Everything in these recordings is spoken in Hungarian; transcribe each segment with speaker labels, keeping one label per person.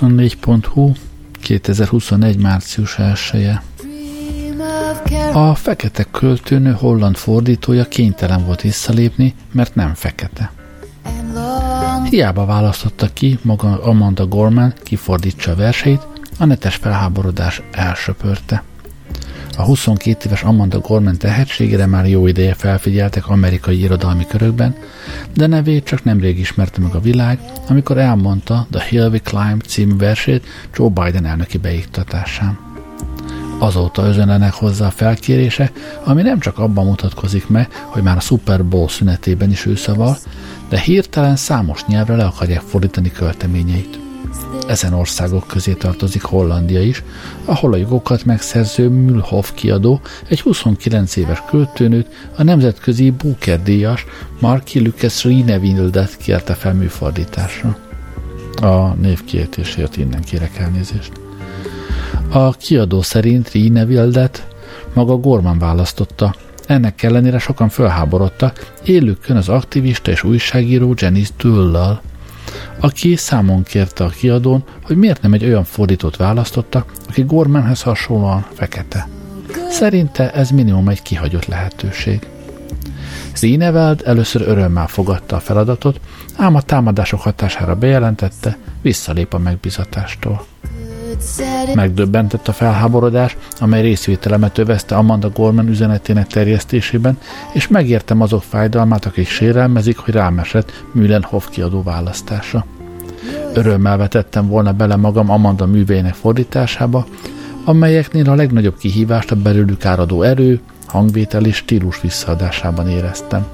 Speaker 1: 24.hu 2021. március 1 -e. A fekete költőnő holland fordítója kénytelen volt visszalépni, mert nem fekete. Hiába választotta ki maga Amanda Gorman kifordítsa a verseit, a netes felháborodás elsöpörte. A 22 éves Amanda Gorman tehetségére már jó ideje felfigyeltek amerikai irodalmi körökben, de nevét csak nemrég ismerte meg a világ, amikor elmondta The Hill We Climb című versét Joe Biden elnöki beiktatásán. Azóta özönlenek hozzá a felkérése, ami nem csak abban mutatkozik meg, hogy már a Super Bowl szünetében is ő szaval, de hirtelen számos nyelvre le akarják fordítani költeményeit. Ezen országok közé tartozik Hollandia is, ahol a jogokat megszerző Mühlhoff kiadó egy 29 éves költőnőt, a nemzetközi Booker díjas Marki Lucas Rinevildet kérte fel műfordításra. A névkiejtésért innen kérek elnézést. A kiadó szerint Rine Wildet maga Gorman választotta. Ennek ellenére sokan fölháborodtak, élőkön az aktivista és újságíró Janice Dullal, aki számon kérte a kiadón, hogy miért nem egy olyan fordítót választotta, aki Gormanhez hasonlóan fekete. Szerinte ez minimum egy kihagyott lehetőség. Zineveld először örömmel fogadta a feladatot, ám a támadások hatására bejelentette, visszalép a megbizatástól. Megdöbbentett a felháborodás, amely részvételemet övezte Amanda Gorman üzenetének terjesztésében, és megértem azok fájdalmát, akik sérelmezik, hogy rám esett Mühlenhoff kiadó választása. Örömmel vetettem volna bele magam Amanda művének fordításába, amelyeknél a legnagyobb kihívást a belőlük áradó erő, hangvétel és stílus visszaadásában éreztem.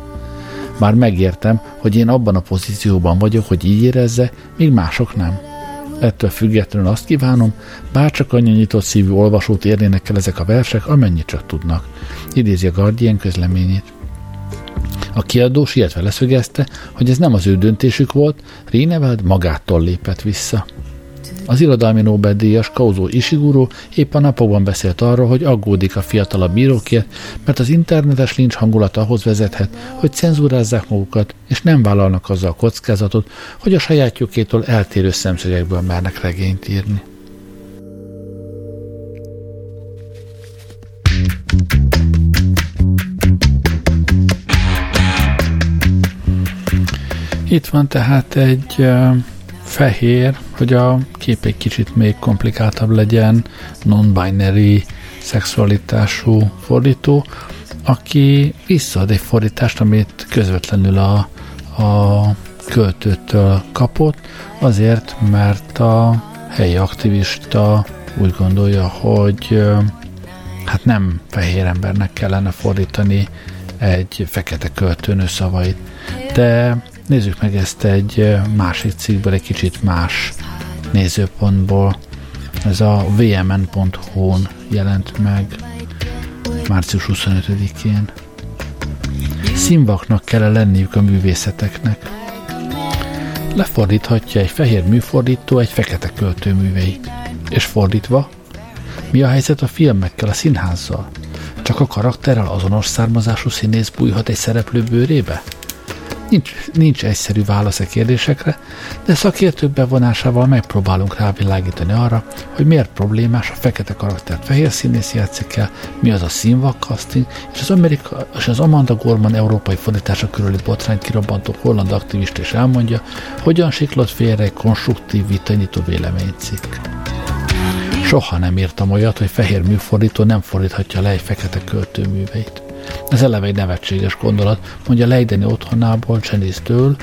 Speaker 1: Már megértem, hogy én abban a pozícióban vagyok, hogy így érezze, míg mások nem. Ettől függetlenül azt kívánom, bárcsak annyi nyitott szívű olvasót érnének el ezek a versek, amennyit csak tudnak. Idézi a Guardian közleményét. A kiadó sietve leszögezte, hogy ez nem az ő döntésük volt, Réneveld magától lépett vissza. Az irodalmi Nobel-díjas Kauzó Ishiguro épp a napokban beszélt arról, hogy aggódik a fiatalabb bírókért, mert az internetes lincs hangulat ahhoz vezethet, hogy cenzúrázzák magukat, és nem vállalnak azzal a kockázatot, hogy a sajátjukétól eltérő szemszögekből mernek regényt írni. Itt van tehát egy uh, fehér, hogy a kép egy kicsit még komplikáltabb legyen, non-binary szexualitású fordító, aki visszaad egy fordítást, amit közvetlenül a, a költőtől kapott, azért, mert a helyi aktivista úgy gondolja, hogy hát nem fehér embernek kellene fordítani egy fekete költőnő szavait. De Nézzük meg ezt egy másik cikkből, egy kicsit más nézőpontból. Ez a vmn.hu-n jelent meg március 25-én. Színvaknak kell lenniük a művészeteknek. Lefordíthatja egy fehér műfordító egy fekete költő műveit. És fordítva, mi a helyzet a filmekkel, a színházzal? Csak a karakterrel azonos származású színész bújhat egy szereplő bőrébe? Nincs, nincs egyszerű válasz a kérdésekre, de szakértők bevonásával megpróbálunk rávilágítani arra, hogy miért problémás a fekete karaktert fehér színész játszik el, mi az a színvak és az, Amerika, és az Amanda Gorman európai fordítása körüli botrányt kirobbantó holland aktivist is elmondja, hogyan siklott félre egy konstruktív vitanyító véleménycikk. Soha nem írtam olyat, hogy fehér műfordító nem fordíthatja le egy fekete költő műveit. Ez eleve egy nevetséges gondolat, mondja Leideni otthonából Csenésztől,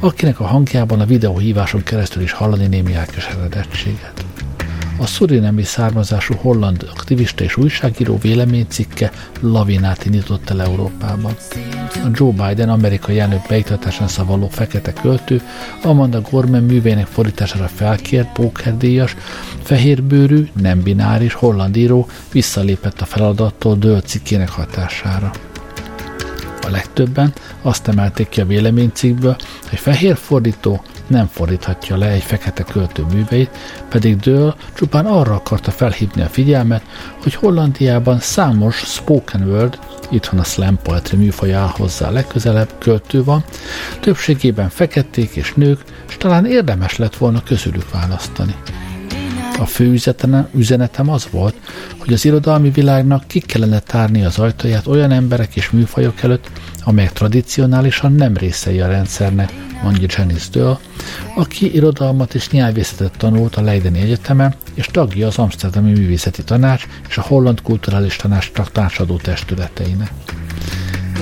Speaker 1: akinek a hangjában a videóhíváson keresztül is hallani némi elkeseredettséget. A szurinemi származású holland aktivista és újságíró véleménycikke lavinát indított el Európában. A Joe Biden amerikai elnök beiktatásán szavaló fekete költő Amanda Gorman művének fordítására felkért pókerdíjas, fehérbőrű, nem bináris holland író visszalépett a feladattól dölt cikkének hatására. A legtöbben azt emelték ki a véleménycikkből, hogy fehér fordító nem fordíthatja le egy fekete költő műveit, pedig Dől csupán arra akarta felhívni a figyelmet, hogy Hollandiában számos spoken word, itthon a slam poetry műfaj áll hozzá legközelebb, költő van, többségében feketék és nők, és talán érdemes lett volna közülük választani. A fő üzenetem az volt, hogy az irodalmi világnak ki kellene tárni az ajtaját olyan emberek és műfajok előtt, amelyek tradicionálisan nem részei a rendszernek, Janice Döll, aki irodalmat és nyelvészetet tanult a Leideni Egyetemen, és tagja az Amsterdami Művészeti Tanács és a Holland Kulturális Tanács tanácsadó testületeinek.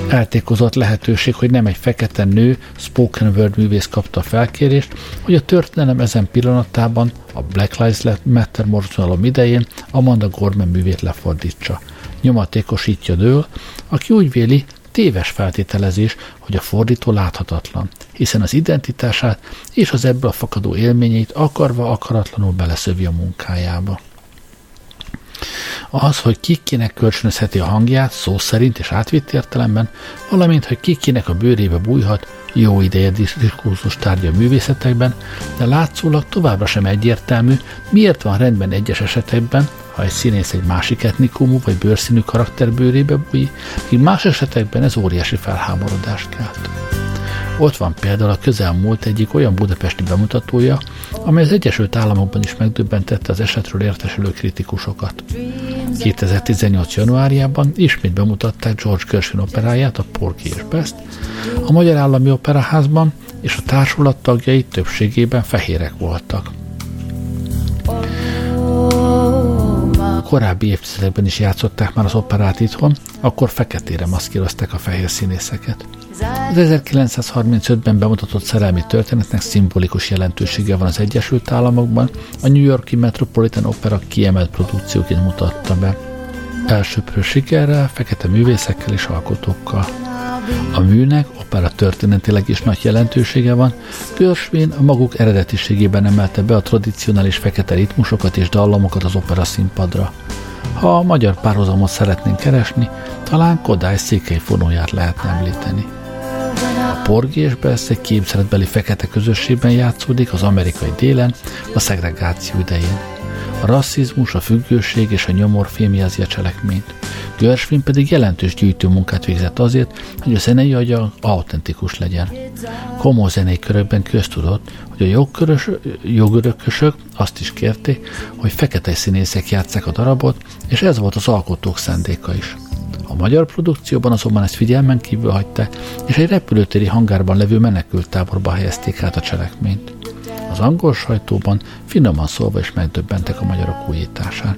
Speaker 1: Eltékozott lehetőség, hogy nem egy fekete nő, spoken word művész kapta a felkérést, hogy a történelem ezen pillanatában, a Black Lives Matter morzsolom idején Amanda Gorman művét lefordítsa. Nyomatékosítja dől, aki úgy véli, téves feltételezés, hogy a fordító láthatatlan, hiszen az identitását és az ebből fakadó élményeit akarva akaratlanul beleszövi a munkájába. Az, hogy kikinek kölcsönözheti a hangját szó szerint és átvitt értelemben, valamint, hogy kikinek a bőrébe bújhat, jó ideje diskurzus tárgya a művészetekben, de látszólag továbbra sem egyértelmű, miért van rendben egyes esetekben, ha egy színész egy másik etnikumú vagy bőrszínű karakter bőrébe bújik, míg más esetekben ez óriási felháborodást kelt. Ott van például a közelmúlt egyik olyan budapesti bemutatója, amely az Egyesült Államokban is megdöbbentette az esetről értesülő kritikusokat. 2018. januárjában ismét bemutatták George Gershwin operáját, a Porky és Best, a Magyar Állami Operaházban, és a társulat tagjai többségében fehérek voltak. Korábbi évtizedekben is játszották már az operát itthon, akkor feketére maszkírozták a fehér színészeket. Az 1935-ben bemutatott szerelmi történetnek szimbolikus jelentősége van az Egyesült Államokban, a New Yorki Metropolitan Opera kiemelt produkcióként mutatta be. Elsőprő sikerrel, fekete művészekkel és alkotókkal. A műnek opera történetileg is nagy jelentősége van, a maguk eredetiségében emelte be a tradicionális fekete ritmusokat és dallamokat az opera színpadra. Ha a magyar párhuzamot szeretnénk keresni, talán Kodály székely fonóját lehetne említeni. A Porgy és Bess egy képzeletbeli fekete közösségben játszódik az amerikai délen, a szegregáció idején. A rasszizmus, a függőség és a nyomor fémjelzi a cselekményt. Gershwin pedig jelentős gyűjtő munkát végzett azért, hogy a zenei agya autentikus legyen. Komoly zenei körökben köztudott, hogy a jogkörös, jogörökösök azt is kérték, hogy fekete színészek játsszák a darabot, és ez volt az alkotók szándéka is. A magyar produkcióban azonban ezt figyelmen kívül hagyta, és egy repülőtéri hangárban levő menekült táborba helyezték át a cselekményt. Az angol sajtóban finoman szólva is megdöbbentek a magyarok újításán.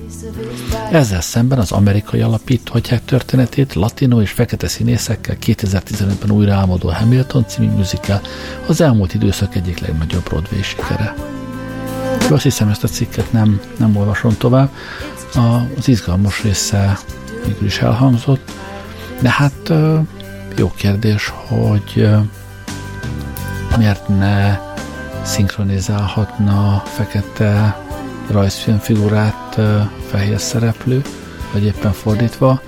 Speaker 1: Ezzel szemben az amerikai alapítóhatják történetét latino és fekete színészekkel 2015-ben újra álmodó Hamilton című musical az elmúlt időszak egyik legnagyobb Broadway sikere. Azt hiszem, ezt a cikket nem, nem olvasom tovább. Az izgalmas része végül is elhangzott, de hát jó kérdés, hogy miért ne szinkronizálhatna fekete rajzfilmfigurát fehér szereplő, vagy éppen fordítva,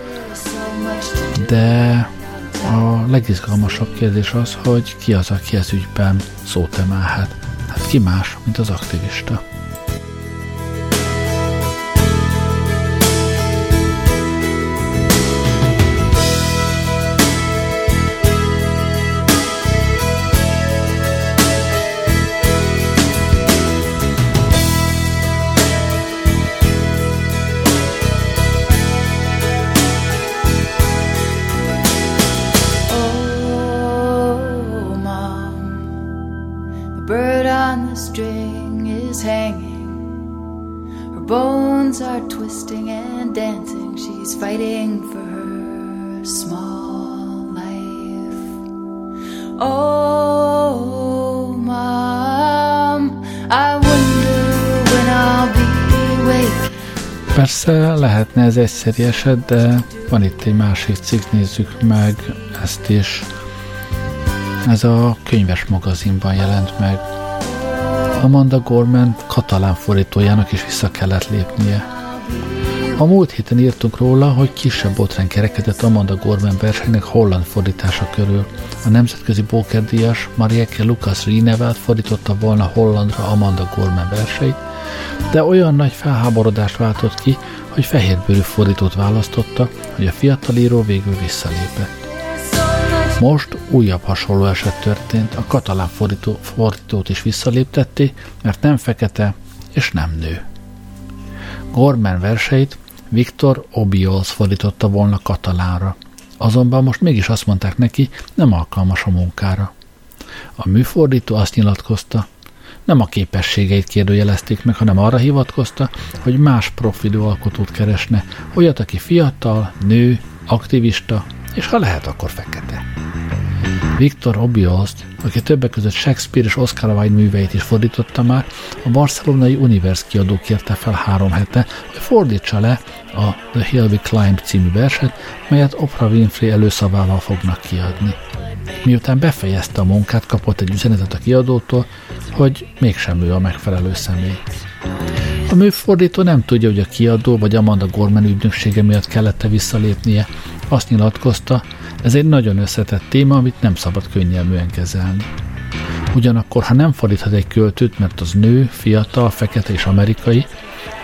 Speaker 1: de a legizgalmasabb kérdés az, hogy ki az, aki ez ügyben szót emelhet. Hát ki más, mint az aktivista. Persze lehetne ez egyszeri eset, de van itt egy másik cikk, nézzük meg ezt is. Ez a könyves magazinban jelent meg. Amanda Gorman katalán fordítójának is vissza kellett lépnie. A múlt héten írtunk róla, hogy kisebb botrány kerekedett Amanda Gorman versenynek holland fordítása körül. A nemzetközi bókerdíjas Marieke Lucas Rinevelt fordította volna hollandra Amanda Gorman verseit, de olyan nagy felháborodást váltott ki, hogy fehérbőrű fordítót választotta, hogy a fiatal író végül visszalépett. Most újabb hasonló eset történt, a katalán fordító, fordítót is visszaléptették, mert nem fekete és nem nő. Gorman verseit Viktor Obiols fordította volna katalánra, azonban most mégis azt mondták neki, nem alkalmas a munkára. A műfordító azt nyilatkozta, nem a képességeit kérdőjelezték meg, hanem arra hivatkozta, hogy más profilú alkotót keresne, olyat, aki fiatal, nő, aktivista, és ha lehet, akkor fekete. Viktor Obiols, aki többek között Shakespeare és Oscar Wilde műveit is fordította már, a barcelonai Univers kiadó kérte fel három hete, hogy fordítsa le a The Hill We Climb című verset, melyet Oprah Winfrey előszavával fognak kiadni. Miután befejezte a munkát, kapott egy üzenetet a kiadótól, hogy mégsem ő a megfelelő személy. A műfordító nem tudja, hogy a kiadó vagy Amanda Gorman ügynöksége miatt kellett-e visszalépnie. Azt nyilatkozta, ez egy nagyon összetett téma, amit nem szabad könnyelműen kezelni. Ugyanakkor, ha nem fordíthat egy költőt, mert az nő, fiatal, fekete és amerikai,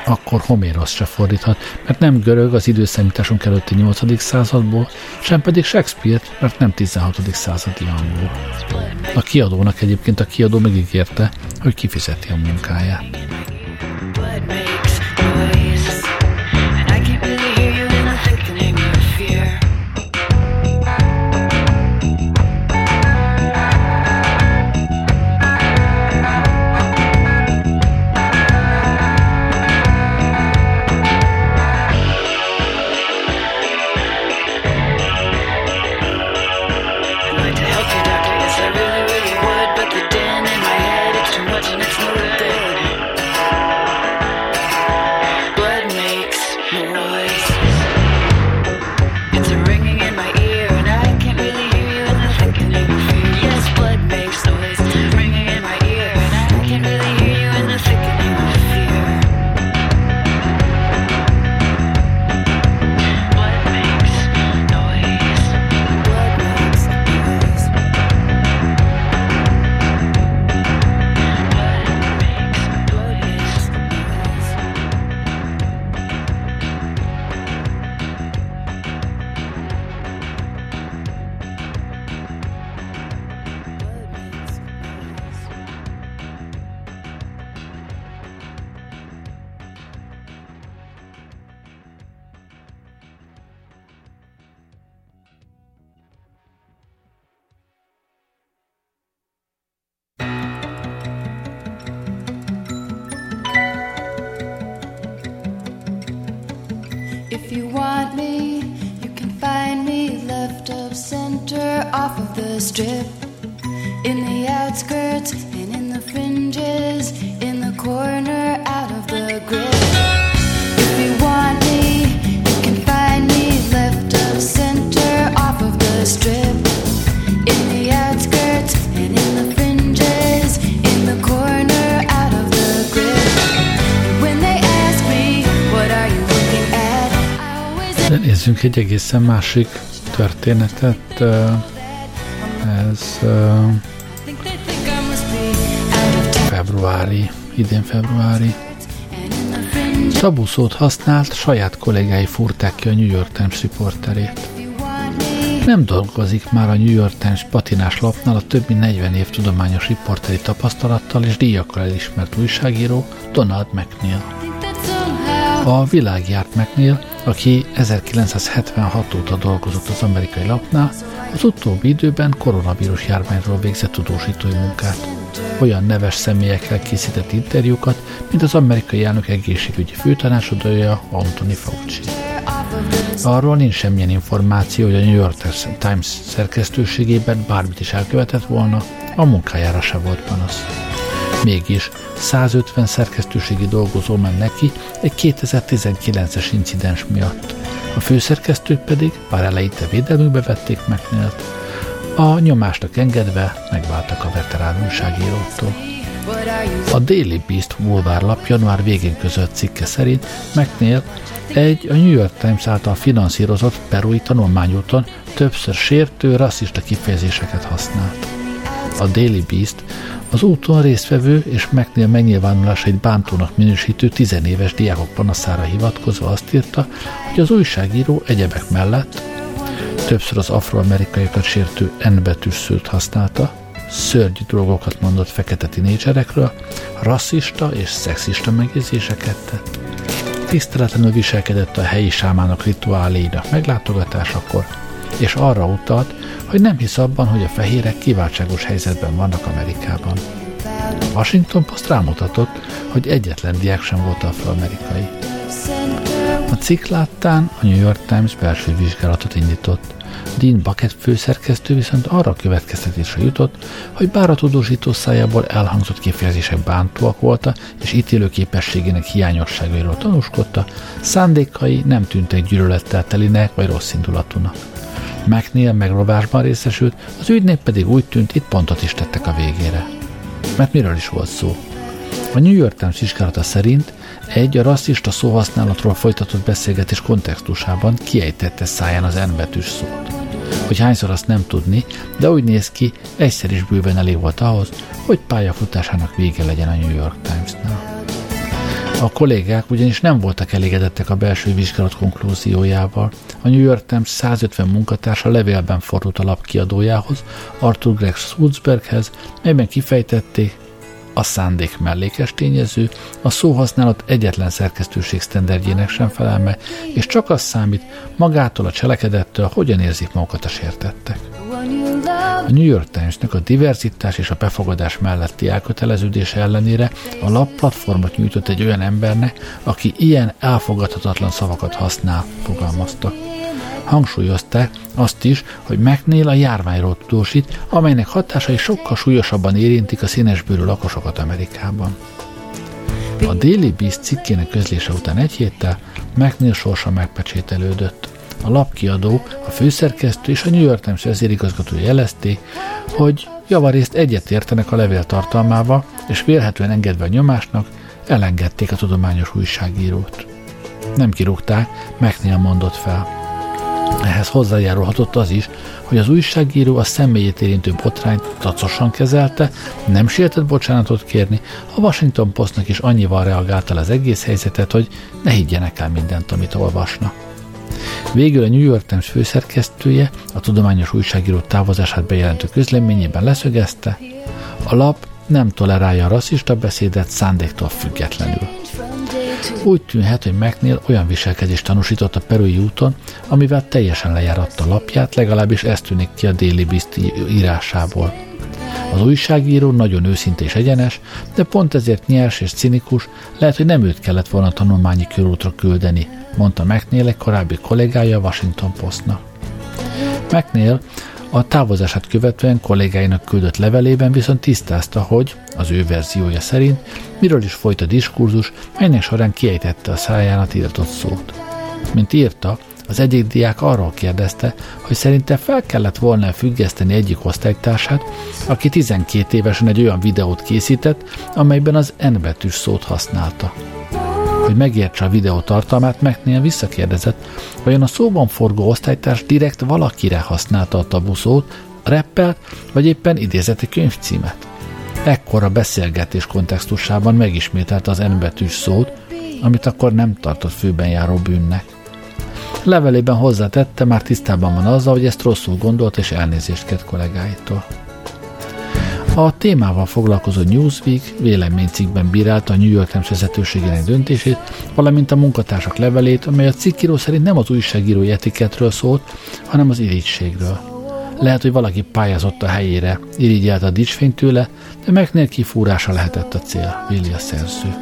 Speaker 1: akkor Homérosz se fordíthat, mert nem görög az időszámításunk előtti 8. századból, sem pedig Shakespeare, mert nem 16. századi angol. A kiadónak egyébként a kiadó megígérte, hogy kifizeti a munkáját. Egy egészen másik történetet. Ez februári, idén februári. Tabu szót használt, saját kollégái furták ki a New York Times riporterét. Nem dolgozik már a New York Times patinás lapnál a több mint 40 év tudományos riporteri tapasztalattal és díjakkal elismert újságíró Donald McNeil. A világ járt McNeil, aki 1976 óta dolgozott az amerikai lapnál, az utóbbi időben koronavírus járványról végzett tudósítói munkát. Olyan neves személyekkel készített interjúkat, mint az amerikai elnök egészségügyi főtanácsadója Anthony Fauci. Arról nincs semmilyen információ, hogy a New York Times szerkesztőségében bármit is elkövetett volna, a munkájára se volt panasz. Mégis 150 szerkesztőségi dolgozó ment neki egy 2019-es incidens miatt. A főszerkesztők pedig, bár eleinte védelmükbe vették McNeilt, a nyomásnak engedve megváltak a veterán újságíróktól. A Daily Beast bulvárlap január végén között cikke szerint McNeil egy a New York Times által finanszírozott perui tanulmányúton többször sértő, rasszista kifejezéseket használt. A Daily Beast az úton résztvevő és megnél megnyilvánulásait bántónak minősítő tizenéves diákok panaszára hivatkozva azt írta, hogy az újságíró egyebek mellett többször az afroamerikaiakat sértő N betűs szőt használta, szörnyű dolgokat mondott fekete tinédzserekről, rasszista és szexista megjegyzéseket tett. Tiszteletlenül viselkedett a helyi sámának rituáléinak meglátogatásakor, és arra utalt, hogy nem hisz abban, hogy a fehérek kiváltságos helyzetben vannak Amerikában. A Washington Post rámutatott, hogy egyetlen diák sem volt afroamerikai. A cikk láttán a New York Times belső vizsgálatot indított. Dean Bucket főszerkesztő viszont arra a következtetésre jutott, hogy bár a tudósító szájából elhangzott kifejezések bántóak voltak, és ítélő képességének hiányosságairól tanúskodta, szándékai nem tűntek gyűlölettel telinek vagy rossz indulatúnak. McNeil megrovásban részesült, az ügynél pedig úgy tűnt, itt pontot is tettek a végére. Mert miről is volt szó? A New York Times vizsgálata szerint egy a rasszista szóhasználatról folytatott beszélgetés kontextusában kiejtette száján az N szót. Hogy hányszor azt nem tudni, de úgy néz ki, egyszer is bőven elég volt ahhoz, hogy pályafutásának vége legyen a New York Times-nál. A kollégák ugyanis nem voltak elégedettek a belső vizsgálat konklúziójával. A New York Times 150 munkatársa levélben fordult a lap kiadójához, Arthur Gregg Sulzberghez, melyben kifejtették, a szándék mellékes tényező, a szóhasználat egyetlen szerkesztőség sztenderdjének sem felel és csak az számít magától a cselekedettől, hogyan érzik magukat a sértettek. A New York Timesnek a diverzitás és a befogadás melletti elköteleződése ellenére a lap platformot nyújtott egy olyan embernek, aki ilyen elfogadhatatlan szavakat használ, fogalmazta. Hangsúlyozták azt is, hogy McNeil a járványról tudósít, amelynek hatásai sokkal súlyosabban érintik a színesbőrű lakosokat Amerikában. A Daily Beast cikkének közlése után egy héttel McNeil sorsa megpecsételődött. A lapkiadó, a főszerkesztő és a New York Times vezérigazgató jelezték, hogy javarészt egyetértenek a levél tartalmával, és vélhetően engedve a nyomásnak, elengedték a tudományos újságírót. Nem kirúgták, McNeil mondott fel. Ehhez hozzájárulhatott az is, hogy az újságíró a személyét érintő botrányt tacosan kezelte, nem sietett bocsánatot kérni, a Washington Postnak is annyival reagálta az egész helyzetet, hogy ne higgyenek el mindent, amit olvasnak. Végül a New York Times főszerkesztője a tudományos újságíró távozását bejelentő közleményében leszögezte, a lap nem tolerálja a rasszista beszédet szándéktól függetlenül. Úgy tűnhet, hogy McNeil olyan viselkedést tanúsított a perui úton, amivel teljesen lejáratta lapját, legalábbis ez tűnik ki a Daily Beast írásából. Az újságíró nagyon őszinte és egyenes, de pont ezért nyers és cinikus, lehet, hogy nem őt kellett volna tanulmányi körútra küldeni, mondta McNeil egy korábbi kollégája a Washington Postnak. McNeil a távozását követően kollégáinak küldött levelében viszont tisztázta, hogy, az ő verziója szerint, miről is folyt a diskurzus, melynek során kiejtette a száján a tiltott szót. Mint írta, az egyik diák arról kérdezte, hogy szerinte fel kellett volna függeszteni egyik osztálytársát, aki 12 évesen egy olyan videót készített, amelyben az N betűs szót használta. Hogy megértse a videó tartalmát, McNeil visszakérdezett, vajon a szóban forgó osztálytárs direkt valakire használta a tabuszót, reppelt, vagy éppen idézeti könyvcímet. Ekkor a beszélgetés kontextusában megismételte az N betűs szót, amit akkor nem tartott főben járó bűnnek. Levelében hozzátette, már tisztában van azzal, hogy ezt rosszul gondolt és elnézést kért kollégáitól. A témával foglalkozó Newsweek véleménycikkben bírálta a New York Times vezetőségének döntését, valamint a munkatársak levelét, amely a cikkíró szerint nem az újságírói etiketről szólt, hanem az irigységről. Lehet, hogy valaki pályázott a helyére, irigyelt a dicsfényt tőle, de McNair kifúrása lehetett a cél, véli a szerző.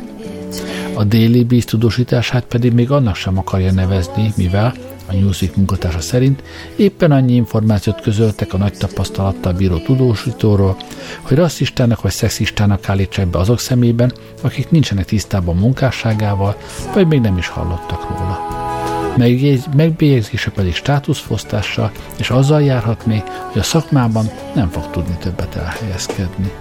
Speaker 1: A Daily Beast tudósítását pedig még annak sem akarja nevezni, mivel, a Newsweek munkatársa szerint éppen annyi információt közöltek a nagy tapasztalattal bíró tudósítóról, hogy rasszistának vagy szexistának állítsák be azok szemében, akik nincsenek tisztában munkásságával, vagy még nem is hallottak róla. Megbélyegzése pedig státuszfosztással, és azzal járhat még, hogy a szakmában nem fog tudni többet elhelyezkedni.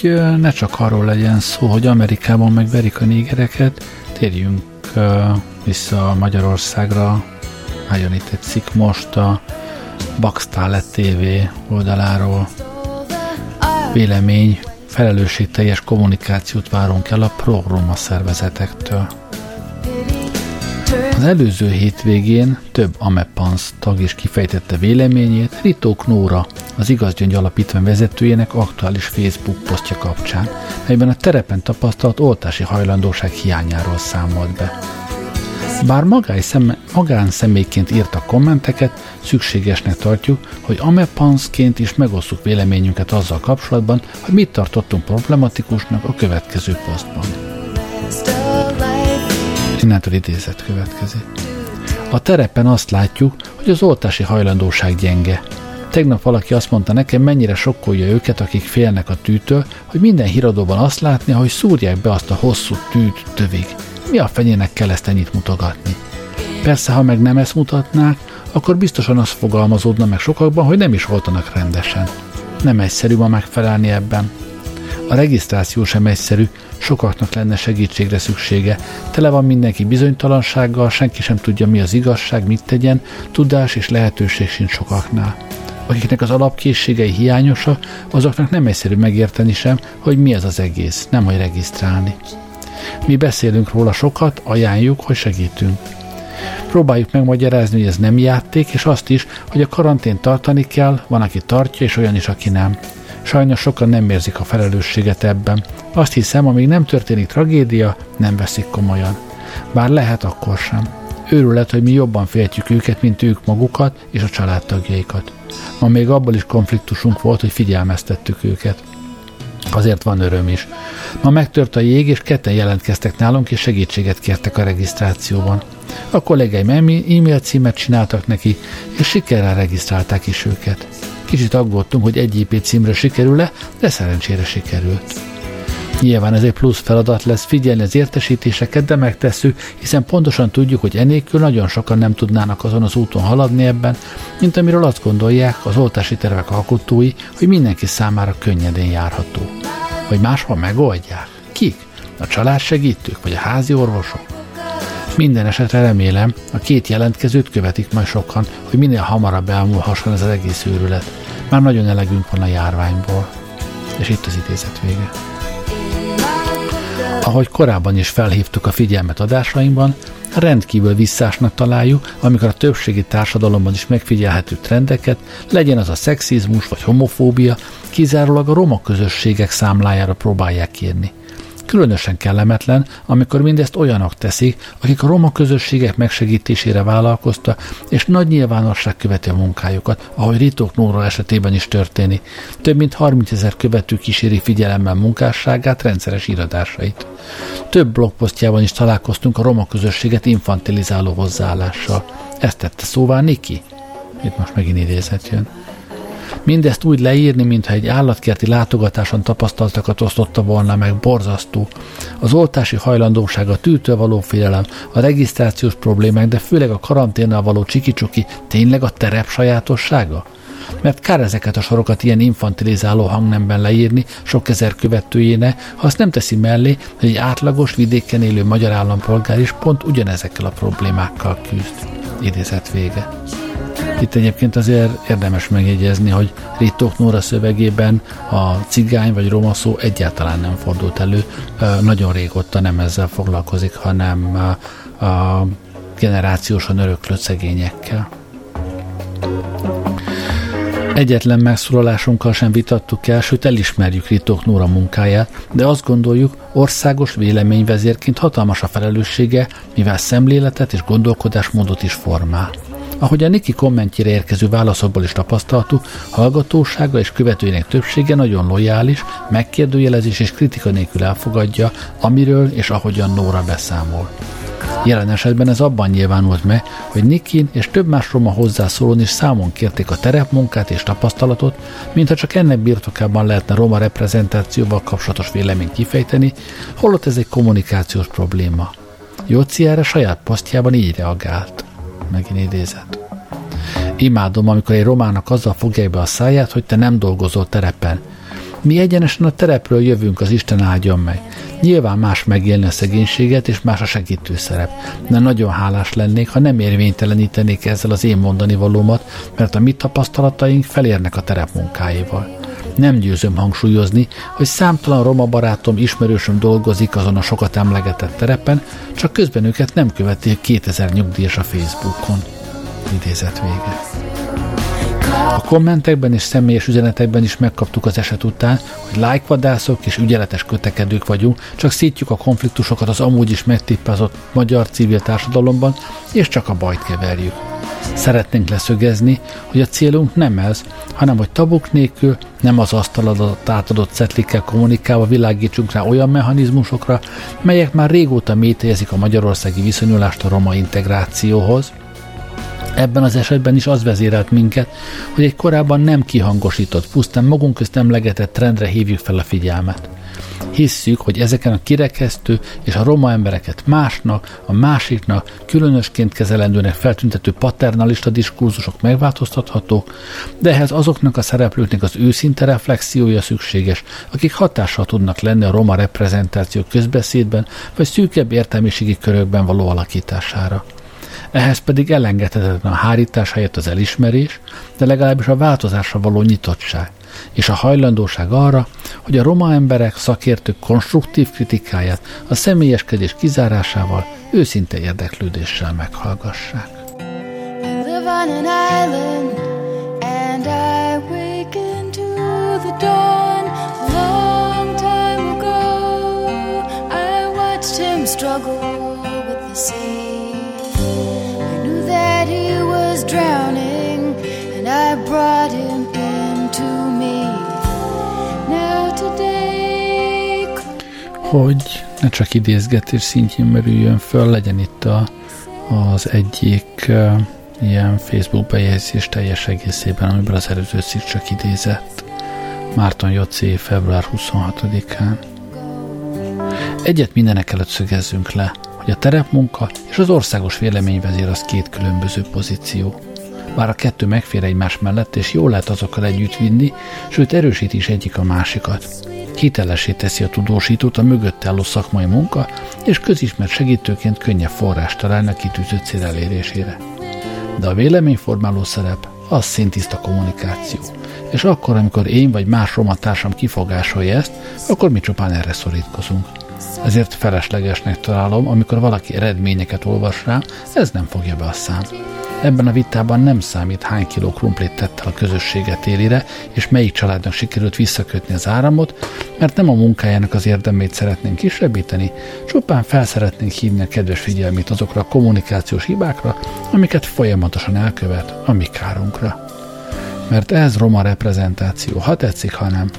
Speaker 1: Hogy ne csak arról legyen szó, hogy Amerikában megverik a négereket, térjünk vissza Magyarországra. Álljon itt egy cikk most a Baxtale TV oldaláról. Vélemény, felelősségteljes kommunikációt várunk el a programa szervezetektől. Az előző hétvégén több AMEPANS tag is kifejtette véleményét Ritó Nóra, az Igazgyöngy Alapítvány vezetőjének aktuális Facebook posztja kapcsán, melyben a terepen tapasztalt oltási hajlandóság hiányáról számolt be. Bár szem, magán személyként írtak kommenteket, szükségesnek tartjuk, hogy amepanszként is megosszuk véleményünket azzal kapcsolatban, hogy mit tartottunk problematikusnak a következő posztban. Innentől idézet következik. A terepen azt látjuk, hogy az oltási hajlandóság gyenge. Tegnap valaki azt mondta nekem, mennyire sokkolja őket, akik félnek a tűtől, hogy minden híradóban azt látni, hogy szúrják be azt a hosszú tűt tövig. Mi a fenyének kell ezt ennyit mutogatni? Persze, ha meg nem ezt mutatnák, akkor biztosan azt fogalmazódna meg sokakban, hogy nem is oltanak rendesen. Nem egyszerű ma megfelelni ebben. A regisztráció sem egyszerű, sokaknak lenne segítségre szüksége. Tele van mindenki bizonytalansággal, senki sem tudja mi az igazság, mit tegyen, tudás és lehetőség sincs sokaknál. Akiknek az alapkészségei hiányosa, azoknak nem egyszerű megérteni sem, hogy mi ez az egész, nem hogy regisztrálni. Mi beszélünk róla sokat, ajánljuk, hogy segítünk. Próbáljuk megmagyarázni, hogy ez nem játék, és azt is, hogy a karantén tartani kell, van, aki tartja, és olyan is, aki nem. Sajnos sokan nem érzik a felelősséget ebben. Azt hiszem, amíg nem történik tragédia, nem veszik komolyan. Bár lehet akkor sem. Őrület, hogy mi jobban féltjük őket, mint ők magukat és a családtagjaikat. Ma még abból is konfliktusunk volt, hogy figyelmeztettük őket. Azért van öröm is. Ma megtört a jég, és ketten jelentkeztek nálunk, és segítséget kértek a regisztrációban. A kollégáim e-mail címet csináltak neki, és sikerrel regisztrálták is őket. Kicsit aggódtunk, hogy egy IP címre sikerül-e, de szerencsére sikerült. Nyilván ez egy plusz feladat lesz figyelni az értesítéseket, de megtesszük, hiszen pontosan tudjuk, hogy enélkül nagyon sokan nem tudnának azon az úton haladni ebben, mint amiről azt gondolják az oltási tervek alkotói, hogy mindenki számára könnyedén járható. Vagy máshol megoldják. Kik? A családsegítők, vagy a házi orvosok? Minden esetre remélem, a két jelentkezőt követik majd sokan, hogy minél hamarabb elmúlhasson ez az egész őrület. Már nagyon elegünk van a járványból. És itt az idézet vége. Ahogy korábban is felhívtuk a figyelmet adásainkban, rendkívül visszásnak találjuk, amikor a többségi társadalomban is megfigyelhető trendeket, legyen az a szexizmus vagy homofóbia, kizárólag a roma közösségek számlájára próbálják kérni. Különösen kellemetlen, amikor mindezt olyanok teszik, akik a roma közösségek megsegítésére vállalkozta, és nagy nyilvánosság követi a munkájukat, ahogy Ritok Nóra esetében is történik. Több mint 30 ezer követő kíséri figyelemmel munkásságát, rendszeres iradásait. Több blogposztjában is találkoztunk a roma közösséget infantilizáló hozzáállással. Ezt tette szóvá Niki? Itt most megint idézet jön. Mindezt úgy leírni, mintha egy állatkerti látogatáson tapasztaltakat osztotta volna meg, borzasztó. Az oltási hajlandóság, a tűtől való félelem, a regisztrációs problémák, de főleg a karanténnal való csikicsuki tényleg a terep sajátossága? mert kár ezeket a sorokat ilyen infantilizáló hangnemben leírni sok ezer követőjéne, ha azt nem teszi mellé, hogy egy átlagos vidéken élő magyar állampolgár is pont ugyanezekkel a problémákkal küzd. Idézet vége. Itt egyébként azért érdemes megjegyezni, hogy Ritók Nóra szövegében a cigány vagy roma szó egyáltalán nem fordult elő. Nagyon régóta nem ezzel foglalkozik, hanem a generációsan öröklött szegényekkel. Egyetlen megszólalásunkkal sem vitattuk el, sőt elismerjük Ritók Nóra munkáját, de azt gondoljuk, országos véleményvezérként hatalmas a felelőssége, mivel szemléletet és gondolkodásmódot is formál. Ahogy a Niki kommentjére érkező válaszokból is tapasztaltuk, hallgatósága és követőinek többsége nagyon lojális, megkérdőjelezés és kritika nélkül elfogadja, amiről és ahogyan Nóra beszámol. Jelen esetben ez abban nyilvánult meg, hogy Nikin és több más roma hozzászólón is számon kérték a terepmunkát és tapasztalatot, mintha csak ennek birtokában lehetne roma reprezentációval kapcsolatos véleményt kifejteni, holott ez egy kommunikációs probléma. Jóci erre saját posztjában így reagált megint idézet. Imádom, amikor egy romának azzal fogják be a száját, hogy te nem dolgozol terepen. Mi egyenesen a terepről jövünk, az Isten áldjon meg. Nyilván más megélni a szegénységet, és más a segítő szerep. De nagyon hálás lennék, ha nem érvénytelenítenék ezzel az én mondani valómat, mert a mi tapasztalataink felérnek a terep munkáival. Nem győzöm hangsúlyozni, hogy számtalan roma barátom, ismerősöm dolgozik azon a sokat emlegetett terepen, csak közben őket nem követi 2000 nyugdíjas a Facebookon. Idézet vége. A kommentekben és személyes üzenetekben is megkaptuk az eset után, hogy lájkvadászok és ügyeletes kötekedők vagyunk, csak szítjuk a konfliktusokat az amúgy is megtippázott magyar civil társadalomban, és csak a bajt keverjük. Szeretnénk leszögezni, hogy a célunk nem ez, hanem hogy tabuk nélkül, nem az asztaladat átadott cetlikkel kommunikálva világítsunk rá olyan mechanizmusokra, melyek már régóta métejezik a magyarországi viszonyulást a roma integrációhoz, Ebben az esetben is az vezérelt minket, hogy egy korábban nem kihangosított, pusztán magunk közt emlegetett trendre hívjuk fel a figyelmet. Hisszük, hogy ezeken a kirekesztő és a roma embereket másnak, a másiknak, különösként kezelendőnek feltüntető paternalista diskurzusok megváltoztathatók, de ehhez azoknak a szereplőknek az őszinte reflexiója szükséges, akik hatással tudnak lenni a roma reprezentáció közbeszédben vagy szűkebb értelmiségi körökben való alakítására. Ehhez pedig elengedhetetlen a hárítás helyett az elismerés, de legalábbis a változásra való nyitottság, és a hajlandóság arra, hogy a roma emberek, szakértők konstruktív kritikáját a személyeskedés kizárásával őszinte érdeklődéssel meghallgassák. struggle with the sea. I knew that he was drowning, hogy ne csak idézgetés szintjén merüljön föl, legyen itt a az egyik ilyen Facebook bejegyzés teljes egészében, amiből az előző cikk csak idézett. Márton Jocé február 26-án. Egyet mindenek előtt szögezzünk le, hogy a terepmunka és az országos véleményvezér az két különböző pozíció. Bár a kettő megfér egymás mellett, és jól lehet azokkal együtt vinni, sőt erősít is egyik a másikat. Hitelesé teszi a tudósítót a mögött álló szakmai munka, és közismert segítőként könnyebb forrást találni a kitűzött cél elérésére. De a véleményformáló szerep az szintiszta kommunikáció. És akkor, amikor én vagy más romatársam kifogásolja ezt, akkor mi csupán erre szorítkozunk. Ezért feleslegesnek találom, amikor valaki eredményeket olvas rám, ez nem fogja be a szám. Ebben a vitában nem számít, hány kiló krumplit tett el a közösséget élire, és melyik családnak sikerült visszakötni az áramot, mert nem a munkájának az érdemét szeretnénk kisebbíteni, csupán felszeretnénk hívni a kedves figyelmét azokra a kommunikációs hibákra, amiket folyamatosan elkövet a mi kárunkra. Mert ez roma reprezentáció, ha tetszik, ha nem.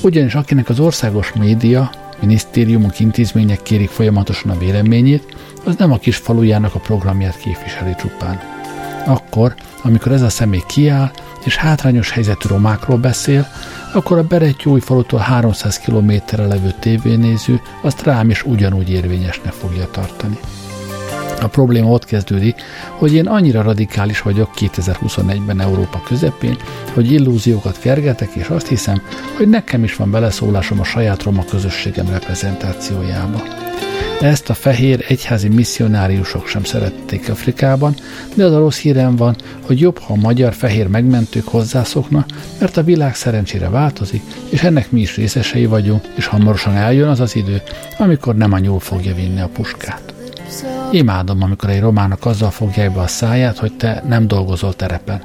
Speaker 1: Ugyanis akinek az országos média, minisztériumok, intézmények kérik folyamatosan a véleményét, az nem a kis falujának a programját képviseli csupán. Akkor, amikor ez a személy kiáll, és hátrányos helyzetű romákról beszél, akkor a falutól 300 kilométerre levő tévénéző azt rám is ugyanúgy érvényesnek fogja tartani. A probléma ott kezdődik, hogy én annyira radikális vagyok 2021-ben Európa közepén, hogy illúziókat kergetek, és azt hiszem, hogy nekem is van beleszólásom a saját roma közösségem reprezentációjába. Ezt a fehér egyházi misszionáriusok sem szerették Afrikában, de az a rossz hírem van, hogy jobb, ha a magyar fehér megmentők hozzászokna, mert a világ szerencsére változik, és ennek mi is részesei vagyunk, és hamarosan eljön az az idő, amikor nem a nyúl fogja vinni a puskát. Imádom, amikor egy romának azzal fogják be a száját, hogy te nem dolgozol terepen.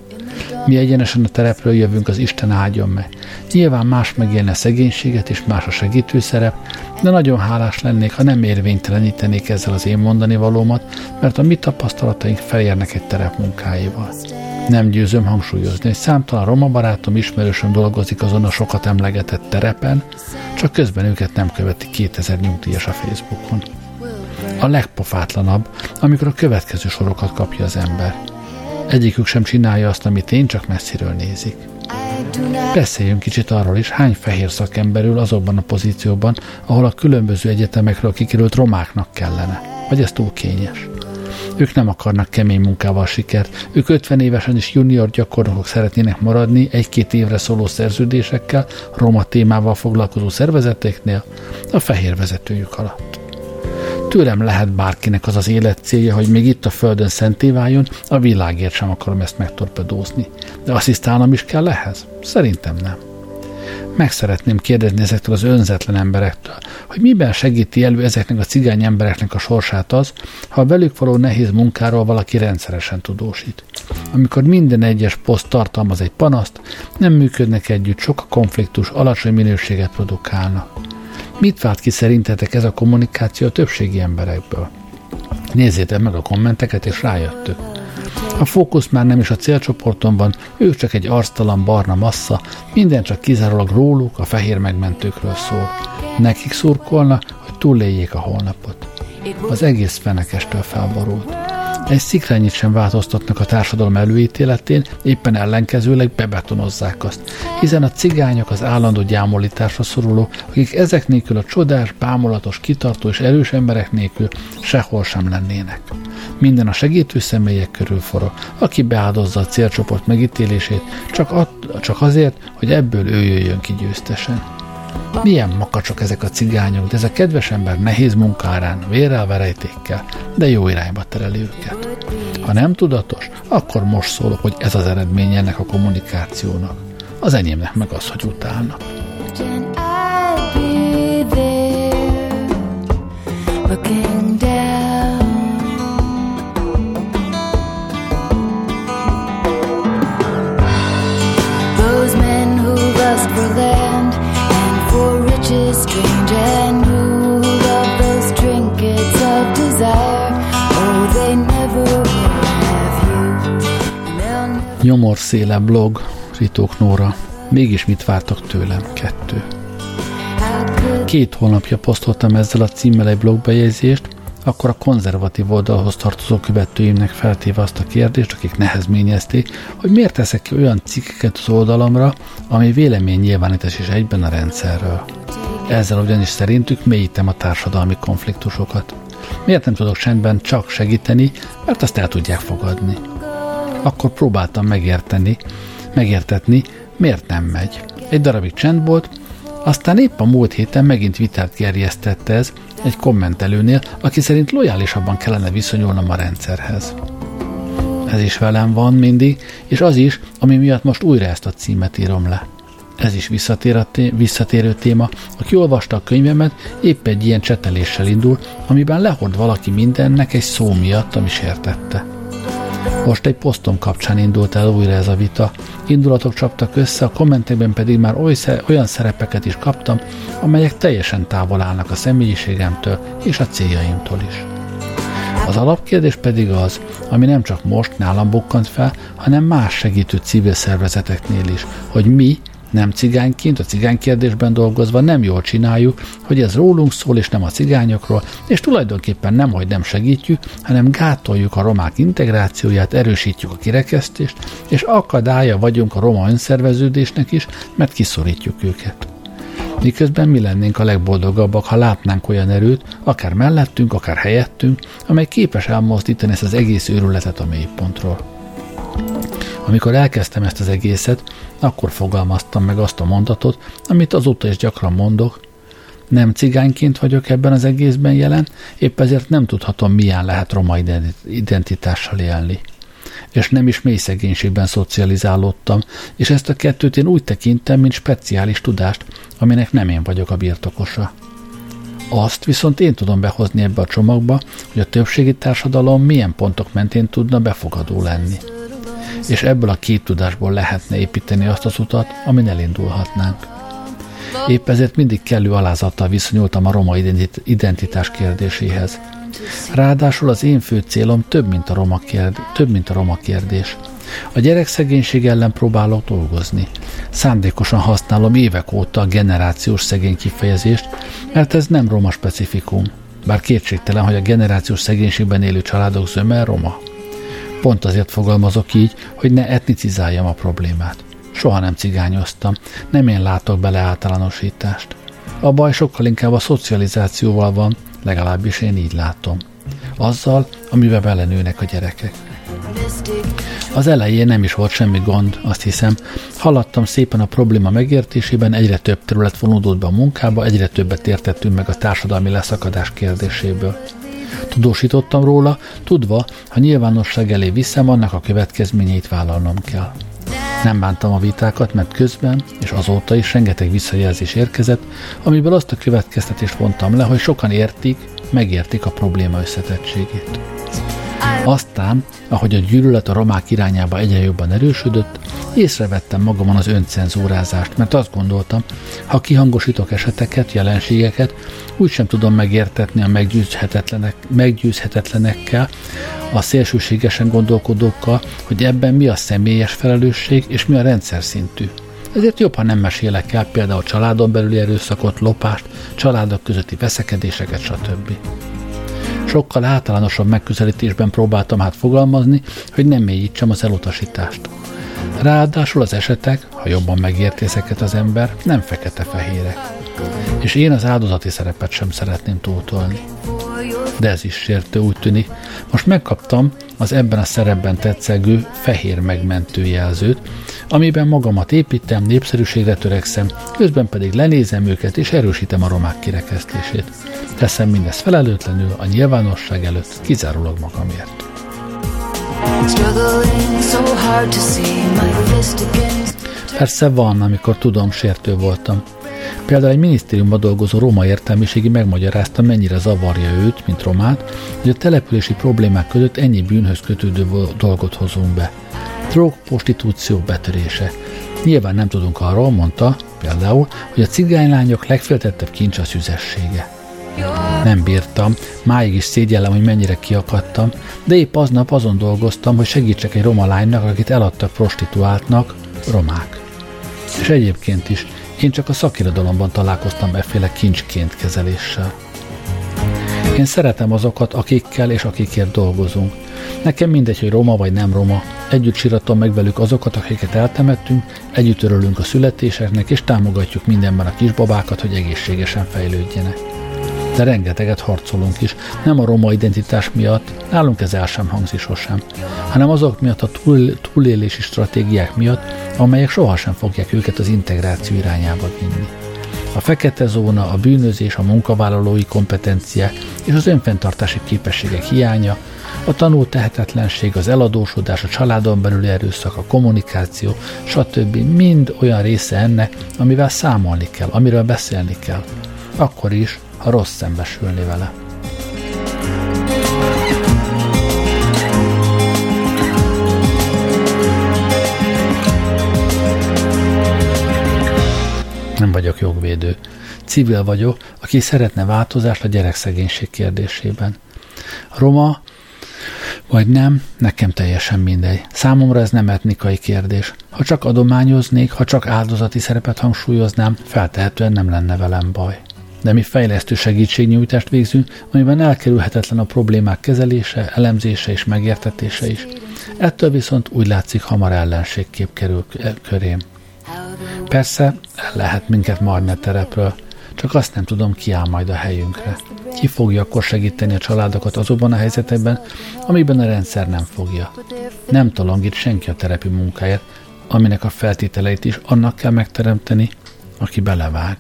Speaker 1: Mi egyenesen a terepről jövünk, az Isten áldjon meg. Nyilván más megélne szegénységet és más a segítőszerep, de nagyon hálás lennék, ha nem érvénytelenítenék ezzel az én mondani valómat, mert a mi tapasztalataink felérnek egy terep munkáival. Nem győzöm hangsúlyozni, hogy számtalan roma barátom ismerősöm dolgozik azon a sokat emlegetett terepen, csak közben őket nem követi 2000 nyugdíjas a Facebookon. A legpofátlanabb, amikor a következő sorokat kapja az ember – Egyikük sem csinálja azt, amit én, csak messziről nézik. Beszéljünk kicsit arról is, hány fehér szakember ül azokban a pozícióban, ahol a különböző egyetemekről kikerült romáknak kellene. Vagy ez túl kényes. Ők nem akarnak kemény munkával sikert, ők 50 évesen is junior gyakornokok szeretnének maradni egy-két évre szóló szerződésekkel, roma témával foglalkozó szervezeteknél, a fehér vezetőjük alatt. Tőlem lehet bárkinek az az élet célja, hogy még itt a Földön szenté váljon, a világért sem akarom ezt megtorpedózni. De asszisztálnom is kell ehhez? Szerintem nem. Meg szeretném kérdezni ezektől az önzetlen emberektől, hogy miben segíti elő ezeknek a cigány embereknek a sorsát az, ha a velük való nehéz munkáról valaki rendszeresen tudósít. Amikor minden egyes poszt tartalmaz egy panaszt, nem működnek együtt, sok a konfliktus, alacsony minőséget produkálnak. Mit vált ki szerintetek ez a kommunikáció a többségi emberekből? Nézzétek meg a kommenteket, és rájöttök. A fókusz már nem is a célcsoporton van, ők csak egy arctalan barna massza, minden csak kizárólag róluk, a fehér megmentőkről szól. Nekik szurkolna, hogy túléljék a holnapot. Az egész fenekestől felborult. Egy szikrányit sem változtatnak a társadalom előítéletén, éppen ellenkezőleg bebetonozzák azt, hiszen a cigányok az állandó gyámolításra szoruló, akik ezek nélkül a csodás, bámulatos, kitartó és erős emberek nélkül sehol sem lennének. Minden a segítő személyek körül forog, aki beáldozza a célcsoport megítélését, csak, at- csak azért, hogy ebből ő jöjjön ki győztesen. Milyen makacsok ezek a cigányok, de ez a kedves ember nehéz munkárán, vérrel, verejtékkel, de jó irányba tereli őket. Ha nem tudatos, akkor most szólok, hogy ez az eredmény ennek a kommunikációnak. Az enyémnek meg az, hogy utálnak. Looking down Nyomorszéle blog, Ritók Nóra. Mégis mit vártak tőlem? Kettő. Két hónapja posztoltam ezzel a címmel egy blogbejegyzést, akkor a konzervatív oldalhoz tartozó követőimnek feltéve azt a kérdést, akik nehezményezték, hogy miért teszek ki olyan cikkeket az oldalamra, ami vélemény nyilvánítás is egyben a rendszerről. Ezzel ugyanis szerintük mélyítem a társadalmi konfliktusokat. Miért nem tudok csendben csak segíteni, mert azt el tudják fogadni. Akkor próbáltam megérteni, megértetni, miért nem megy. Egy darabig csend volt, aztán épp a múlt héten megint vitát gerjesztette ez egy kommentelőnél, aki szerint lojálisabban kellene viszonyulnom a rendszerhez. Ez is velem van mindig, és az is, ami miatt most újra ezt a címet írom le. Ez is visszatér a té- visszatérő téma. Aki olvasta a könyvemet, épp egy ilyen cseteléssel indul, amiben lehord valaki mindennek egy szó miatt, ami sértette. Most egy posztom kapcsán indult el újra ez a vita. Indulatok csaptak össze, a kommentekben pedig már olyan szerepeket is kaptam, amelyek teljesen távol állnak a személyiségemtől és a céljaimtól is. Az alapkérdés pedig az, ami nem csak most nálam bukkant fel, hanem más segítő civil szervezeteknél is, hogy mi, nem cigányként, a cigány kérdésben dolgozva nem jól csináljuk, hogy ez rólunk szól, és nem a cigányokról, és tulajdonképpen nem, hogy nem segítjük, hanem gátoljuk a romák integrációját, erősítjük a kirekesztést, és akadálya vagyunk a roma önszerveződésnek is, mert kiszorítjuk őket. Miközben mi lennénk a legboldogabbak, ha látnánk olyan erőt, akár mellettünk, akár helyettünk, amely képes elmozdítani ezt az egész őrületet a mélypontról. Amikor elkezdtem ezt az egészet, akkor fogalmaztam meg azt a mondatot, amit azóta is gyakran mondok, nem cigányként vagyok ebben az egészben jelen, épp ezért nem tudhatom, milyen lehet roma identitással élni. És nem is mély szegénységben szocializálódtam, és ezt a kettőt én úgy tekintem, mint speciális tudást, aminek nem én vagyok a birtokosa. Azt viszont én tudom behozni ebbe a csomagba, hogy a többségi társadalom milyen pontok mentén tudna befogadó lenni és ebből a két tudásból lehetne építeni azt az utat, amin elindulhatnánk. Épp ezért mindig kellő alázattal viszonyultam a roma identitás kérdéséhez. Ráadásul az én fő célom több, mint a roma, kérd, több, mint a roma kérdés. A gyerekszegénység ellen próbálok dolgozni. Szándékosan használom évek óta a generációs szegény kifejezést, mert ez nem roma specifikum. Bár kétségtelen, hogy a generációs szegénységben élő családok zöme roma. Pont azért fogalmazok így, hogy ne etnicizáljam a problémát. Soha nem cigányoztam, nem én látok bele általánosítást. A baj sokkal inkább a szocializációval van, legalábbis én így látom. Azzal, amivel belenőnek a gyerekek. Az elején nem is volt semmi gond, azt hiszem. Haladtam szépen a probléma megértésében, egyre több terület vonódott be a munkába, egyre többet értettünk meg a társadalmi leszakadás kérdéséből. Tudósítottam róla, tudva, ha nyilvánosság elé viszem, annak a következményeit vállalnom kell. Nem bántam a vitákat, mert közben és azóta is rengeteg visszajelzés érkezett, amiből azt a következtetést vontam le, hogy sokan értik, megértik a probléma összetettségét. Aztán, ahogy a gyűlölet a romák irányába egyre jobban erősödött, észrevettem magamon az öncenzúrázást, mert azt gondoltam, ha kihangosítok eseteket, jelenségeket, úgysem tudom megértetni a meggyőzhetetlenek, meggyőzhetetlenekkel, a szélsőségesen gondolkodókkal, hogy ebben mi a személyes felelősség és mi a rendszer szintű. Ezért jobb, ha nem mesélek el például családon belüli erőszakot, lopást, családok közötti veszekedéseket, stb. Sokkal általánosabb megközelítésben próbáltam hát fogalmazni, hogy nem mélyítsem az elutasítást. Ráadásul az esetek, ha jobban megérti ezeket az ember, nem fekete-fehérek. És én az áldozati szerepet sem szeretném túltolni. De ez is sértő úgy tűnik. Most megkaptam az ebben a szerepben tetszegő fehér megmentő jelzőt, amiben magamat építem, népszerűségre törekszem, közben pedig lenézem őket és erősítem a romák kirekesztését. Teszem mindezt felelőtlenül a nyilvánosság előtt, kizárólag magamért. Persze van, amikor tudom, sértő voltam. Például egy minisztériumban dolgozó roma értelmiségi megmagyarázta, mennyire zavarja őt, mint romát, hogy a települési problémák között ennyi bűnhöz kötődő dolgot hozunk be. Drog, prostitúció betörése. Nyilván nem tudunk arról, mondta például, hogy a cigánylányok legféltettebb kincs a szüzessége. Nem bírtam, máig is szégyellem, hogy mennyire kiakadtam, de épp aznap azon dolgoztam, hogy segítsek egy roma lánynak, akit eladtak prostituáltnak, romák. És egyébként is, én csak a szakirodalomban találkoztam efféle kincsként kezeléssel. Én szeretem azokat, akikkel és akikért dolgozunk. Nekem mindegy, hogy roma vagy nem roma. Együtt síratom meg velük azokat, akiket eltemettünk, együtt örülünk a születéseknek, és támogatjuk mindenben a kisbabákat, hogy egészségesen fejlődjenek. De rengeteget harcolunk is, nem a roma identitás miatt, nálunk ez el sem hangzik sosem, hanem azok miatt a túl, túlélési stratégiák miatt, amelyek sohasem fogják őket az integráció irányába vinni. A fekete zóna, a bűnözés, a munkavállalói kompetenciák és az önfenntartási képességek hiánya, a tanult tehetetlenség, az eladósodás, a családon belüli erőszak, a kommunikáció, stb. mind olyan része ennek, amivel számolni kell, amiről beszélni kell. Akkor is, ha rossz szembesülni vele. Nem vagyok jogvédő. Civil vagyok, aki szeretne változást a gyerekszegénység kérdésében. Roma vagy nem, nekem teljesen mindegy. Számomra ez nem etnikai kérdés. Ha csak adományoznék, ha csak áldozati szerepet hangsúlyoznám, feltehetően nem lenne velem baj. De mi fejlesztő segítségnyújtást végzünk, amiben elkerülhetetlen a problémák kezelése, elemzése és megértetése is. Ettől viszont úgy látszik hamar ellenségkép kerül körém. Persze, el lehet minket marni a terepről, csak azt nem tudom, ki áll majd a helyünkre. Ki fogja akkor segíteni a családokat azokban a helyzetekben, amiben a rendszer nem fogja. Nem tolongít senki a terepi munkáját, aminek a feltételeit is annak kell megteremteni, aki belevág.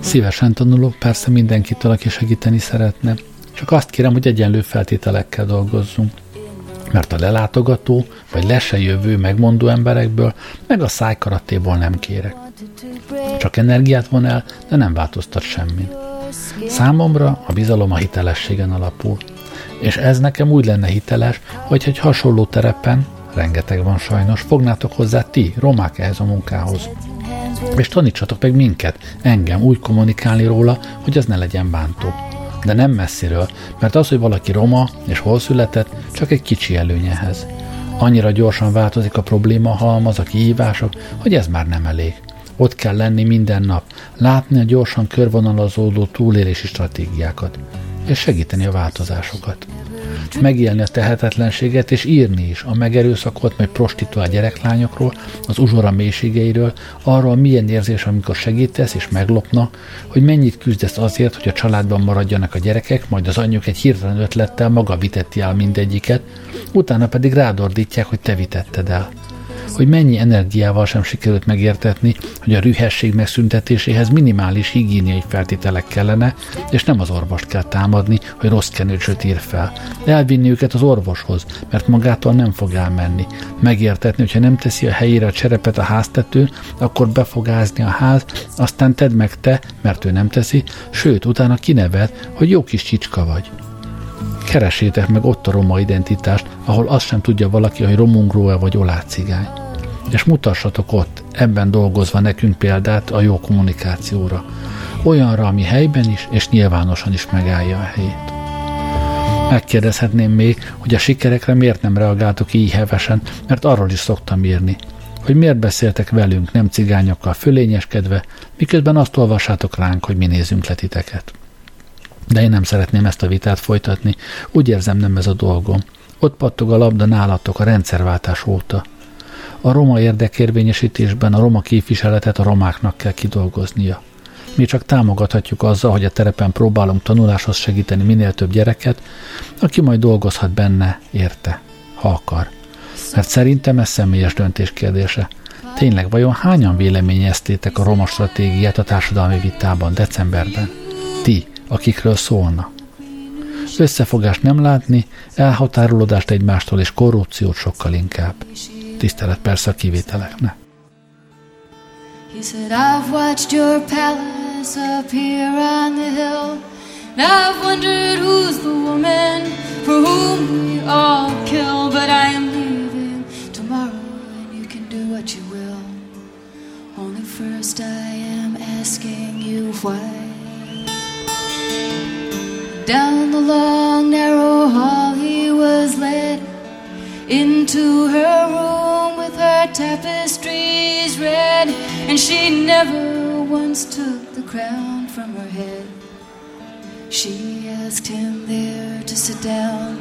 Speaker 1: Szívesen tanulok persze mindenkitől, aki segíteni szeretne. Csak azt kérem, hogy egyenlő feltételekkel dolgozzunk mert a lelátogató vagy le se jövő megmondó emberekből, meg a szájkaratéból nem kérek. Csak energiát von el, de nem változtat semmit. Számomra a bizalom a hitelességen alapul. És ez nekem úgy lenne hiteles, hogy egy hasonló terepen, rengeteg van sajnos, fognátok hozzá ti, romák ehhez a munkához. És tanítsatok meg minket, engem úgy kommunikálni róla, hogy az ne legyen bántó de nem messziről, mert az, hogy valaki roma és hol született, csak egy kicsi előnyehez. Annyira gyorsan változik a probléma halmaz, a kihívások, hogy ez már nem elég. Ott kell lenni minden nap, látni a gyorsan körvonalazódó túlélési stratégiákat, és segíteni a változásokat. Megélni a tehetetlenséget, és írni is a megerőszakolt, majd prostituált gyereklányokról, az uzsora mélységeiről, arról milyen érzés, amikor segítesz és meglopnak, hogy mennyit küzdesz azért, hogy a családban maradjanak a gyerekek, majd az anyjuk egy hirtelen ötlettel maga vitetti el mindegyiket, utána pedig rádordítják, hogy te vitetted el hogy mennyi energiával sem sikerült megértetni, hogy a rühesség megszüntetéséhez minimális higiéniai feltételek kellene, és nem az orvost kell támadni, hogy rossz kenőcsöt ír fel. Elvinni őket az orvoshoz, mert magától nem fog elmenni. Megértetni, hogyha nem teszi a helyére a cserepet a háztető, akkor befogázni a ház, aztán tedd meg te, mert ő nem teszi, sőt, utána kinevet, hogy jó kis csicska vagy. Keresétek meg ott a roma identitást, ahol azt sem tudja valaki, hogy romungról-e vagy olácigány és mutassatok ott, ebben dolgozva nekünk példát a jó kommunikációra. Olyanra, ami helyben is, és nyilvánosan is megállja a helyét. Megkérdezhetném még, hogy a sikerekre miért nem reagáltok így hevesen, mert arról is szoktam írni, hogy miért beszéltek velünk, nem cigányokkal fölényeskedve, miközben azt olvassátok ránk, hogy mi nézünk le titeket. De én nem szeretném ezt a vitát folytatni, úgy érzem nem ez a dolgom. Ott pattog a labda nálatok a rendszerváltás óta – a roma érdekérvényesítésben a roma képviseletet a romáknak kell kidolgoznia. Mi csak támogathatjuk azzal, hogy a terepen próbálunk tanuláshoz segíteni minél több gyereket, aki majd dolgozhat benne, érte, ha akar. Mert szerintem ez személyes döntés kérdése. Tényleg, vajon hányan véleményeztétek a roma stratégiát a társadalmi vitában decemberben? Ti, akikről szólna. Összefogást nem látni, elhatárolódást egymástól és korrupciót sokkal inkább. Tisztelet persze a kivételeknek. He said, I've watched your palace up here on the hill. And I've wondered who's the woman for whom we all kill. But I am leaving tomorrow, and you can do what you will. Only first I am asking you why. Down the long, narrow hall he was led into her room with her
Speaker 2: tapestries red, and she never once took the crown from her head. She asked him there to sit down.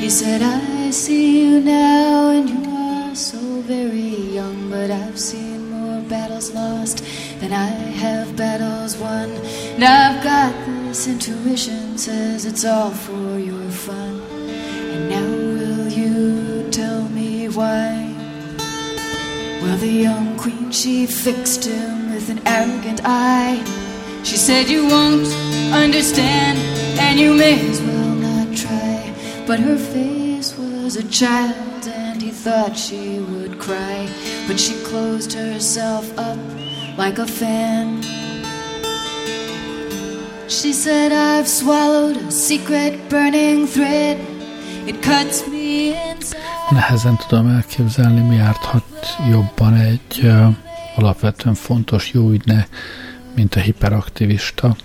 Speaker 2: He said, I see you now, and you are so very young, but I've seen more battles lost than I have battles won. And I've got this intuition, says it's all for your fun. And now will you tell me why? Well, the young queen, she fixed him with an arrogant eye. She said, You won't understand, and you may as well not try. But her face was a child, and he thought she would cry. But she closed herself up like a fan. She said, I've swallowed a secret burning thread. It cuts me inside.
Speaker 1: Nehezen tudom elképzelni, mi járthat jobban egy uh, alapvetően fontos jó ügyne, mint a hiperaktivista.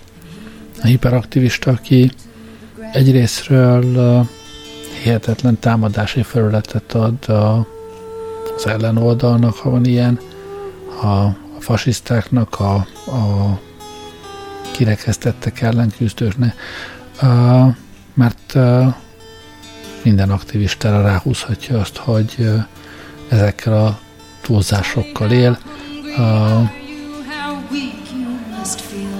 Speaker 1: A hiperaktivista, aki egyrésztről uh, hihetetlen támadási felületet ad a, az ellenoldalnak, ha van ilyen, a fasisztáknak, a, a kirekesztettek ellen küzdőknek, mert minden aktivistára ráhúzhatja azt, hogy ezekkel a túlzásokkal él.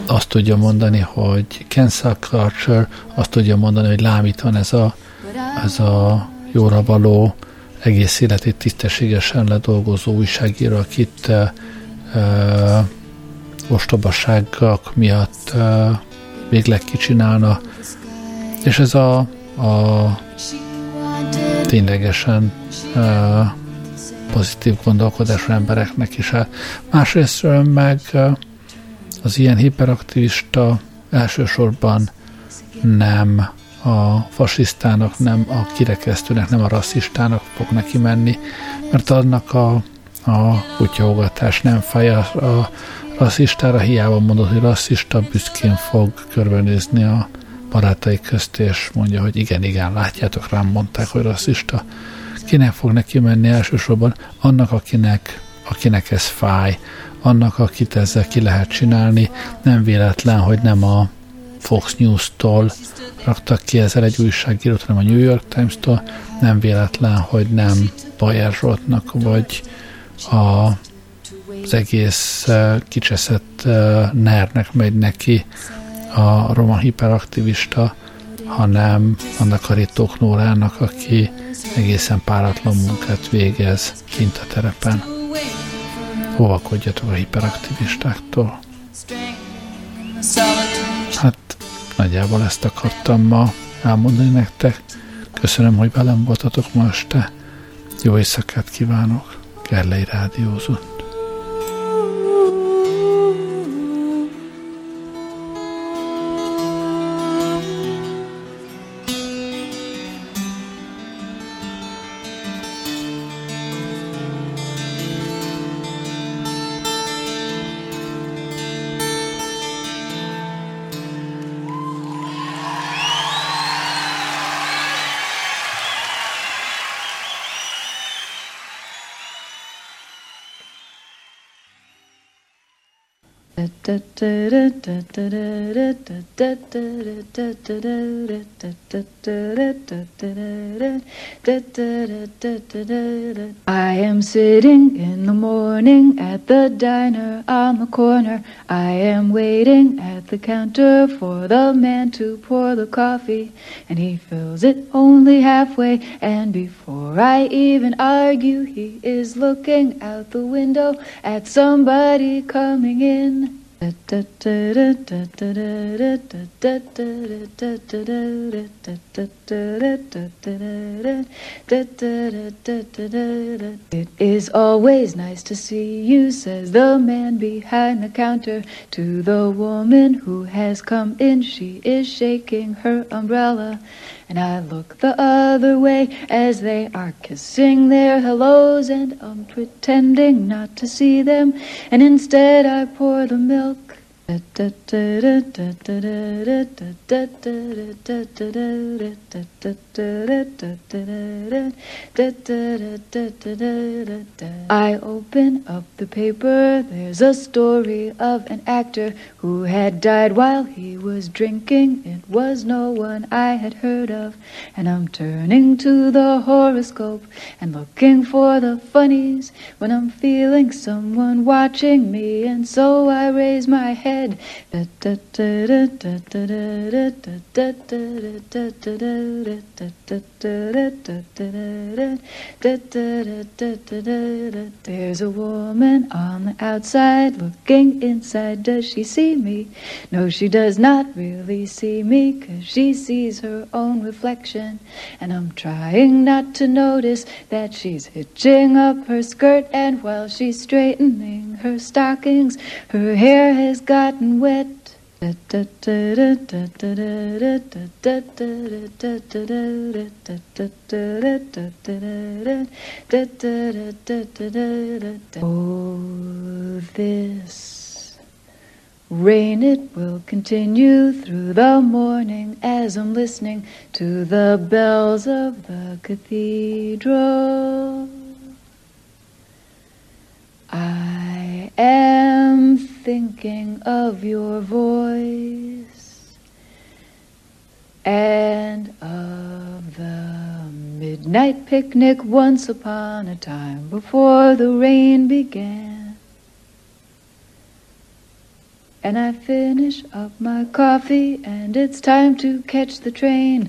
Speaker 1: Azt tudja mondani, hogy cancel culture, azt tudja mondani, hogy lám itt van ez a, ez a jóra való, egész életét tisztességesen ledolgozó újságíró, akit uh, ostobaságok miatt uh, végleg kicsinálna. És ez a, a ténylegesen uh, pozitív gondolkodású embereknek is. Hát másrésztről meg az ilyen hiperaktivista elsősorban nem a fasisztának, nem a kirekesztőnek, nem a rasszistának fog neki menni, mert annak a, a kutyaugatás nem fáj, a, a rasszistára hiába mondod, hogy rasszista, büszkén fog körbenézni a barátai közt, és mondja, hogy igen, igen, látjátok, rám mondták, hogy rasszista. Kinek fog neki menni elsősorban? Annak, akinek, akinek ez fáj, annak, akit ezzel ki lehet csinálni. Nem véletlen, hogy nem a Fox News-tól raktak ki ezzel egy újságírót, hanem a New York Times-tól. Nem véletlen, hogy nem Bayer Zsoltnak, vagy a, az egész kicseszett nernek megy neki a roma hiperaktivista, hanem annak a Ritók Nórának, aki egészen páratlan munkát végez kint a terepen. Óvakodjatok a hiperaktivistáktól. Hát nagyjából ezt akartam ma elmondani nektek. Köszönöm, hogy velem voltatok ma este. Jó éjszakát kívánok. Galera a Dios. I am sitting in the morning at the diner on the corner. I am waiting at the counter for the man to pour the coffee, and he fills it only halfway. And before I even argue, he is looking out the window at somebody coming in. It is always nice to see you, says the man behind the counter to the woman who has come in. She is shaking her umbrella. And I look the other way as they are kissing their hellos, and I'm pretending not to see them. And instead, I pour the milk
Speaker 2: I open up the paper, there's a story of an actor who had died while he was drinking. It was no one I had heard of, and I'm turning to the horoscope and looking for the funnies when I'm feeling someone watching me, and so I raise my head. There's a woman on the outside looking inside. Does she see me? No, she does not really see me, cause she sees her own reflection. And I'm trying not to notice that she's hitching up her skirt, and while she's straightening her stockings, her hair has gotten wet. Oh, this rain, it will continue through the morning as I'm listening to the bells of the cathedral. I am thinking of your voice and of the midnight picnic once upon a time before the rain began and I finish up my coffee, and it's time to catch the train.